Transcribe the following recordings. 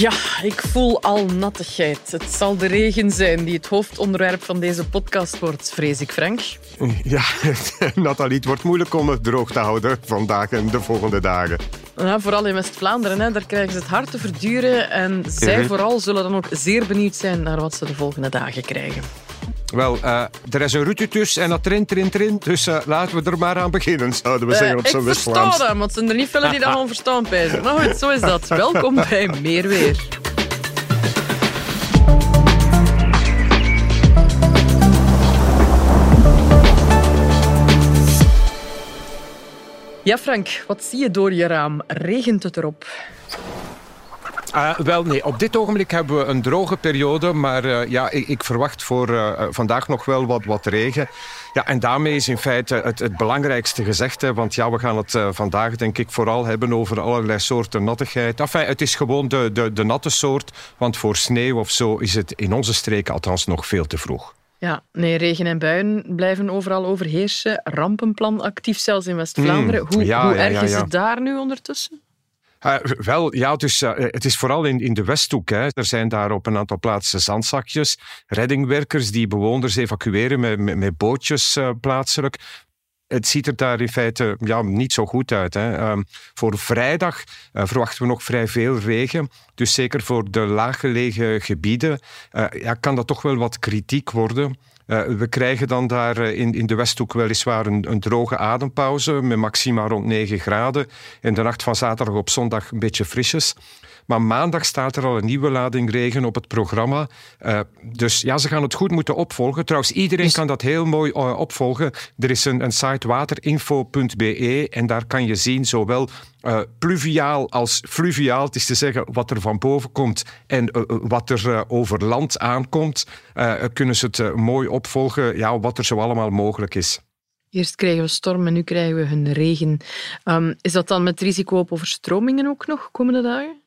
Ja, ik voel al nattigheid. Het zal de regen zijn die het hoofdonderwerp van deze podcast wordt, vrees ik, Frank. Ja, Nathalie, het wordt moeilijk om het droog te houden vandaag en de volgende dagen. Ja, vooral in West-Vlaanderen, daar krijgen ze het hard te verduren. En zij Mhm. vooral zullen dan ook zeer benieuwd zijn naar wat ze de volgende dagen krijgen. Wel, eh, er is een route tussen en dat trint, trint, trint. Dus eh, laten we er maar aan beginnen, zouden we zeggen op Eh, zo'n ik versta West-Vlaams. dat, want het zijn er niet veel die dat gewoon verstaan pijzen. Maar goed, zo is dat. Welkom bij Meer Weer. Ja, Frank, wat zie je door je raam? Regent het erop? Eh, wel, nee, op dit ogenblik hebben we een droge periode, maar eh, ja, ik, ik verwacht voor eh, vandaag nog wel wat, wat regen. Ja, en daarmee is in feite het, het belangrijkste gezegd, hè, want ja, we gaan het eh, vandaag denk ik vooral hebben over allerlei soorten nattigheid. Enfin, het is gewoon de, de, de natte soort, want voor sneeuw of zo is het in onze streken althans nog veel te vroeg. Ja, nee, regen en buien blijven overal overheersen. Rampenplan actief, zelfs in West-Vlaanderen. Mm, hoe ja, hoe ja, erg ja, is het daar nu ondertussen? Eh, wel, ja, dus eh, het is vooral in, in de Westhoek. Hè. Er zijn daar op een aantal plaatsen zandzakjes. Reddingwerkers die bewoners evacueren met, met, bootjes eh, plaatselijk. Het ziet er daar in feite ja, niet zo goed uit. Hè. Ehm, voor vrijdag eh, verwachten we nog vrij veel regen. Dus zeker voor de laaggelegen gebieden ja, kan dat toch wel wat kritiek worden. Eh, we krijgen dan daar eh, in, in de Westhoek weliswaar een, een droge adempauze met maxima rond 9 graden. In de nacht van zaterdag op zondag een beetje frisjes. Maar maandag staat er al een nieuwe lading regen op het programma. Eh, dus ja, ze gaan het goed moeten opvolgen. Trouwens, iedereen kan dat heel mooi eh, opvolgen. Er is een, een site waterinfo.be en daar kan je zien zowel eh, pluviaal als fluviaal. Het is te zeggen wat er van boven komt en wat er over land aankomt. kunnen ze het mooi opvolgen, ja, wat er zo allemaal mogelijk is. Eerst krijgen we storm en nu krijgen we hun regen. Ehm, is dat dan met risico op overstromingen ook nog komende dagen?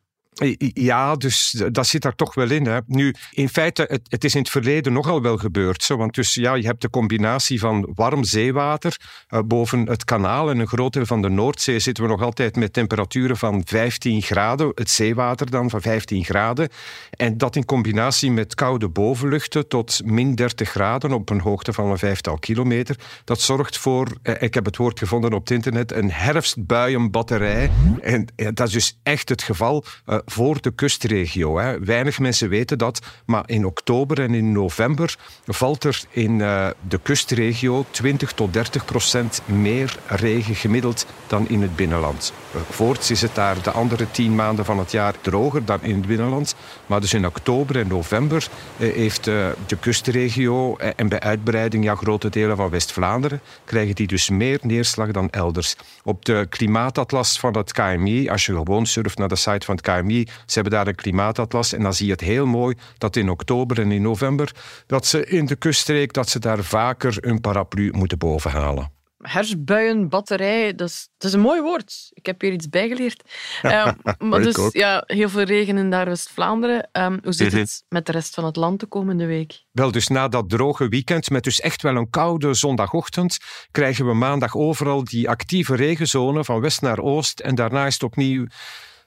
Ja, dus dat zit daar toch wel in. Hè. Nu, in feite, het, het is in het verleden nogal wel gebeurd. Zo, want dus, ja, je hebt de combinatie van warm zeewater eh, boven het kanaal. En een groot deel van de Noordzee zitten we nog altijd met temperaturen van 15 graden. Het zeewater dan van 15 graden. En dat in combinatie met koude bovenluchten tot min 30 graden op een hoogte van een vijftal kilometer. Dat zorgt voor, eh, ik heb het woord gevonden op het internet, een herfstbuienbatterij. En dat is dus echt het geval eh, voor de kustregio. Hè. Weinig mensen weten dat, maar in oktober en in november valt er in eh, de kustregio 20 tot 30 procent meer regen gemiddeld dan in het binnenland. Eh, voorts is het daar de andere tien maanden van het jaar droger dan in het binnenland. Maar dus in oktober en november eh, heeft de kustregio en bij uitbreiding ja, grote delen van West-Vlaanderen krijgen die dus meer neerslag dan elders. Op de klimaatatlas van het KMI, als je gewoon surft naar de site van het KMI, ze hebben daar een klimaatatlas en dan zie je het heel mooi dat in oktober en in november dat ze in de kuststreek dat ze daar vaker een paraplu moeten bovenhalen. Herfstbuien, batterij, dat is, dat is een mooi woord. Ik heb hier iets bijgeleerd. Ehm, maar dus ook. ja, heel veel regen in daar West-Vlaanderen. Ehm, hoe zit Mhm. het met de rest van het land de komende week? Wel, dus na dat droge weekend, met dus echt wel een koude zondagochtend, krijgen we maandag overal die actieve regenzone van west naar oost. En daarna is het opnieuw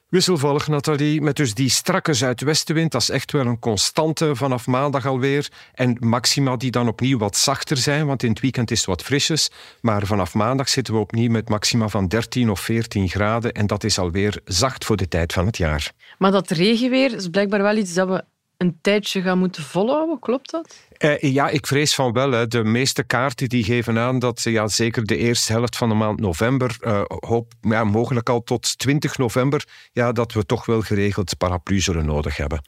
wisselvallig, Nathalie, met dus die strakke zuidwestenwind. Dat is echt wel een constante vanaf maandag alweer. En maxima die dan opnieuw wat zachter zijn, want in het weekend is het wat frisjes. Maar vanaf maandag zitten we opnieuw met maxima van 13 of 14 graden. En dat is alweer zacht voor de tijd van het jaar. Maar dat regenweer is blijkbaar wel iets dat we een tijdje gaan moeten volhouden. Klopt dat? Eh, ja, ik vrees van wel. Hè. De meeste kaarten die geven aan dat ja, zeker de eerste helft van de maand november, eh, hoop, ja, mogelijk al tot 20 november, ja, dat we toch wel geregeld paraplu zullen nodig hebben.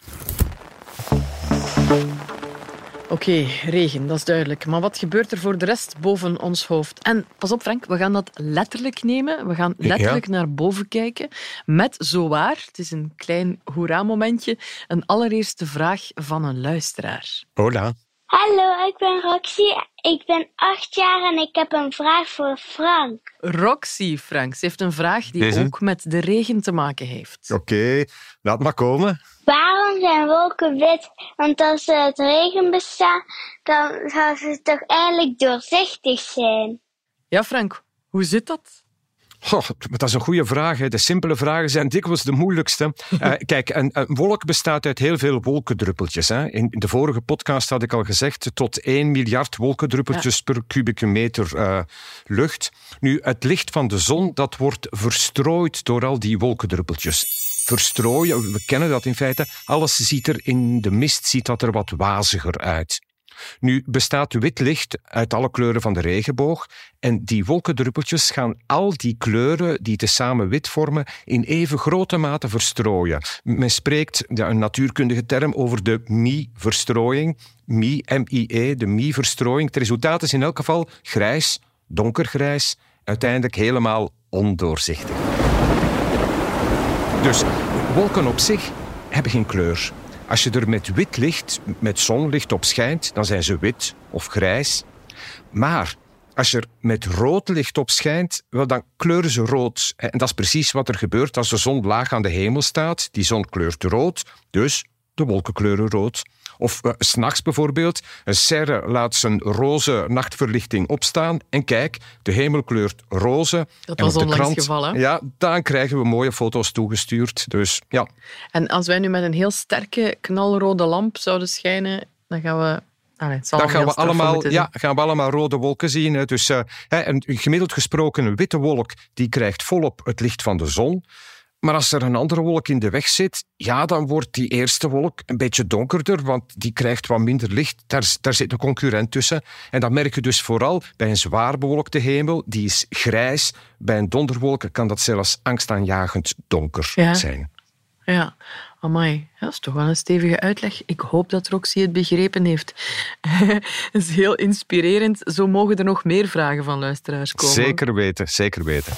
Oké, regen, dat is duidelijk. Maar wat gebeurt er voor de rest boven ons hoofd? En pas op, Frank, we gaan dat letterlijk nemen. We gaan letterlijk naar boven kijken. Met zowaar, het is een klein hoera-momentje, een allereerste vraag van een luisteraar. Hola. Hallo, ik ben Roxy. Ik ben acht jaar en ik heb een vraag voor Frank. Roxy, Frank, ze heeft een vraag die ook met de regen te maken heeft. Oké, laat maar komen. Waarom zijn wolken wit? Want als ze uit regen bestaan, dan zouden ze toch eigenlijk doorzichtig zijn? Ja, Frank, hoe zit dat? Dat is een goede vraag. Hè. De simpele vragen zijn dikwijls de moeilijkste. Uh, kijk, een, een, wolk bestaat uit heel veel wolkendruppeltjes. Hè. In de vorige podcast had ik al gezegd, tot 1 miljard wolkendruppeltjes per kubieke meter uh, lucht. Nu, het licht van de zon, dat wordt verstrooid door al die wolkendruppeltjes verstrooien. We kennen dat in feite. Alles ziet er in de mist ziet dat er wat waziger uit. Nu bestaat wit licht uit alle kleuren van de regenboog en die wolkendruppeltjes gaan al die kleuren die tezamen wit vormen in even grote mate verstrooien. Men spreekt, een natuurkundige term, over de Mi-verstrooiing. Mi, M-I-E, de Mi-verstrooiing. Het resultaat is in elk geval grijs, donkergrijs, uiteindelijk helemaal ondoorzichtig. Dus wolken op zich hebben geen kleur. Als je er met wit licht, met zonlicht op schijnt, dan zijn ze wit of grijs. Maar als je er met rood licht op schijnt, wel, dan kleuren ze rood. En dat is precies wat er gebeurt als de zon laag aan de hemel staat. Die zon kleurt rood, dus de wolken kleuren rood. Of uh, s'nachts bijvoorbeeld, een serre laat zijn roze nachtverlichting opstaan en kijk, de hemel kleurt roze. Dat was onlangs krant, geval, Ja, dan krijgen we mooie foto's toegestuurd. Dus, ja. En als wij nu met een heel sterke knalrode lamp zouden schijnen, dan gaan we dan gaan we, allemaal, ja, gaan we allemaal rode wolken zien. Dus uh, een gemiddeld gesproken een witte wolk die krijgt volop het licht van de zon. Maar als er een andere wolk in de weg zit, ja, dan wordt die eerste wolk een beetje donkerder, want die krijgt wat minder licht. Daar, daar zit een concurrent tussen. En dat merk je dus vooral bij een zwaar bewolkte hemel, die is grijs. Bij een donderwolk kan dat zelfs angstaanjagend donker zijn. Ja, amai. Dat is toch wel een stevige uitleg. Ik hoop dat Roxy het begrepen heeft. dat is heel inspirerend. Zo mogen er nog meer vragen van luisteraars komen. Zeker weten, zeker weten.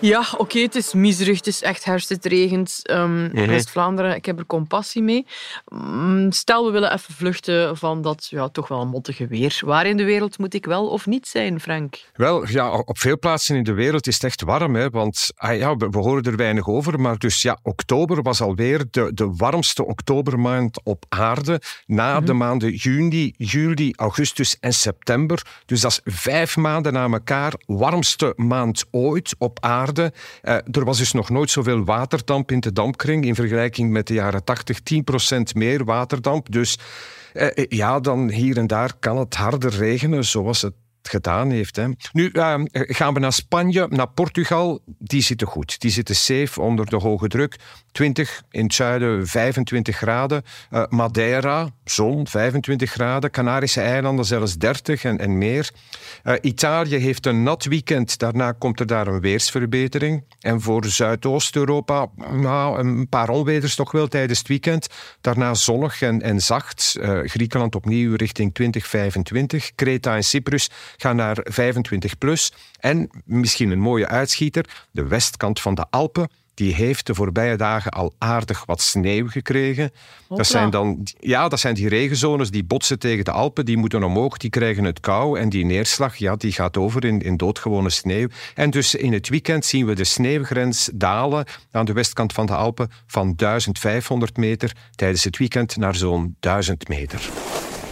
Ja, oké, het is miserig, het is echt herfst, het regent. Um, West-Vlaanderen, ik heb er compassie mee. Mm, stel, we willen even vluchten van dat ja, toch wel mottige weer. Waar in de wereld moet ik wel of niet zijn, Frank? Wel, ja, op veel plaatsen in de wereld is het echt warm. Hè, want ah, ja, we, horen er weinig over. Maar dus ja, oktober was alweer de, de warmste oktobermaand op aarde. Na de mhm. maanden juni, juli, augustus en september. Dus dat is vijf maanden na elkaar warmste maand ooit op aarde. Uh, er was dus nog nooit zoveel waterdamp in de dampkring in vergelijking met de jaren 80, 10% meer waterdamp. Dus uh, ja, dan hier en daar kan het harder regenen, zoals het gedaan heeft. Hè. Nu uh, gaan we naar Spanje, naar Portugal. Die zitten goed. Die zitten safe onder de hoge druk. 20 in het zuiden, 25 graden. Uh, Madeira, zon, 25 graden. Canarische eilanden zelfs 30 en, en meer. Uh, Italië heeft een nat weekend. Daarna komt er daar een weersverbetering. En voor Zuidoost-Europa nou, een paar onweders toch wel tijdens het weekend. Daarna zonnig en, en zacht. Uh, Griekenland opnieuw richting 2025. Kreta en Cyprus gaan naar 25 plus. En misschien een mooie uitschieter, de westkant van de Alpen die heeft de voorbije dagen al aardig wat sneeuw gekregen. Dat zijn, dan, ja, dat zijn die regenzones die botsen tegen de Alpen, die moeten omhoog, die krijgen het kou en die neerslag ja, die gaat over in, in doodgewone sneeuw. En dus in het weekend zien we de sneeuwgrens dalen aan de westkant van de Alpen van 1500 meter tijdens het weekend naar zo'n 1000 meter.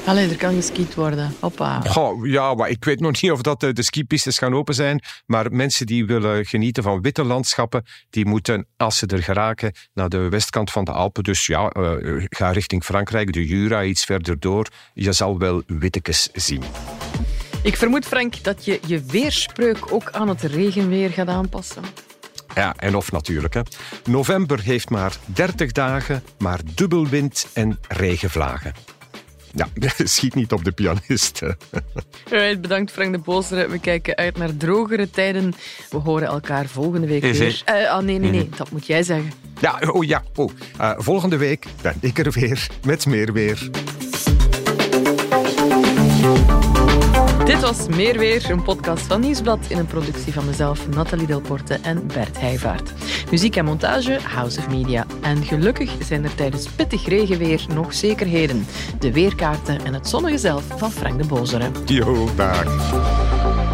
Allee, er kan geskiet worden. Hoppa. ja, maar ik weet nog niet of dat de, de skipistes gaan open zijn. Maar mensen die willen genieten van witte landschappen, die moeten, als ze er geraken, naar de westkant van de Alpen. Dus ja, uh, ga richting Frankrijk, de Jura, iets verder door. Je zal wel wittekes zien. Ik vermoed, Frank, dat je je weerspreuk ook aan het regenweer gaat aanpassen. Ja, en of natuurlijk. Hè. November heeft maar 30 dagen, maar dubbel wind en regenvlagen. Ja, schiet niet op de pianist. Bedankt Frank de Bozere. We kijken uit naar drogere tijden. We horen elkaar volgende week weer. Uh, oh, nee, nee, nee. Dat moet jij zeggen. Ja, oh ja. Oh. Uh, volgende week ben ik er weer met meer weer. Dit was Meer Weer, een podcast van Nieuwsblad in een productie van mezelf, Nathalie Delporte en Bert Heijvaart. Muziek en montage, House of Media. En gelukkig zijn er tijdens pittig regenweer nog zekerheden. De weerkaarten en het zonnige zelf van Frank de Bozere. Yo, dag.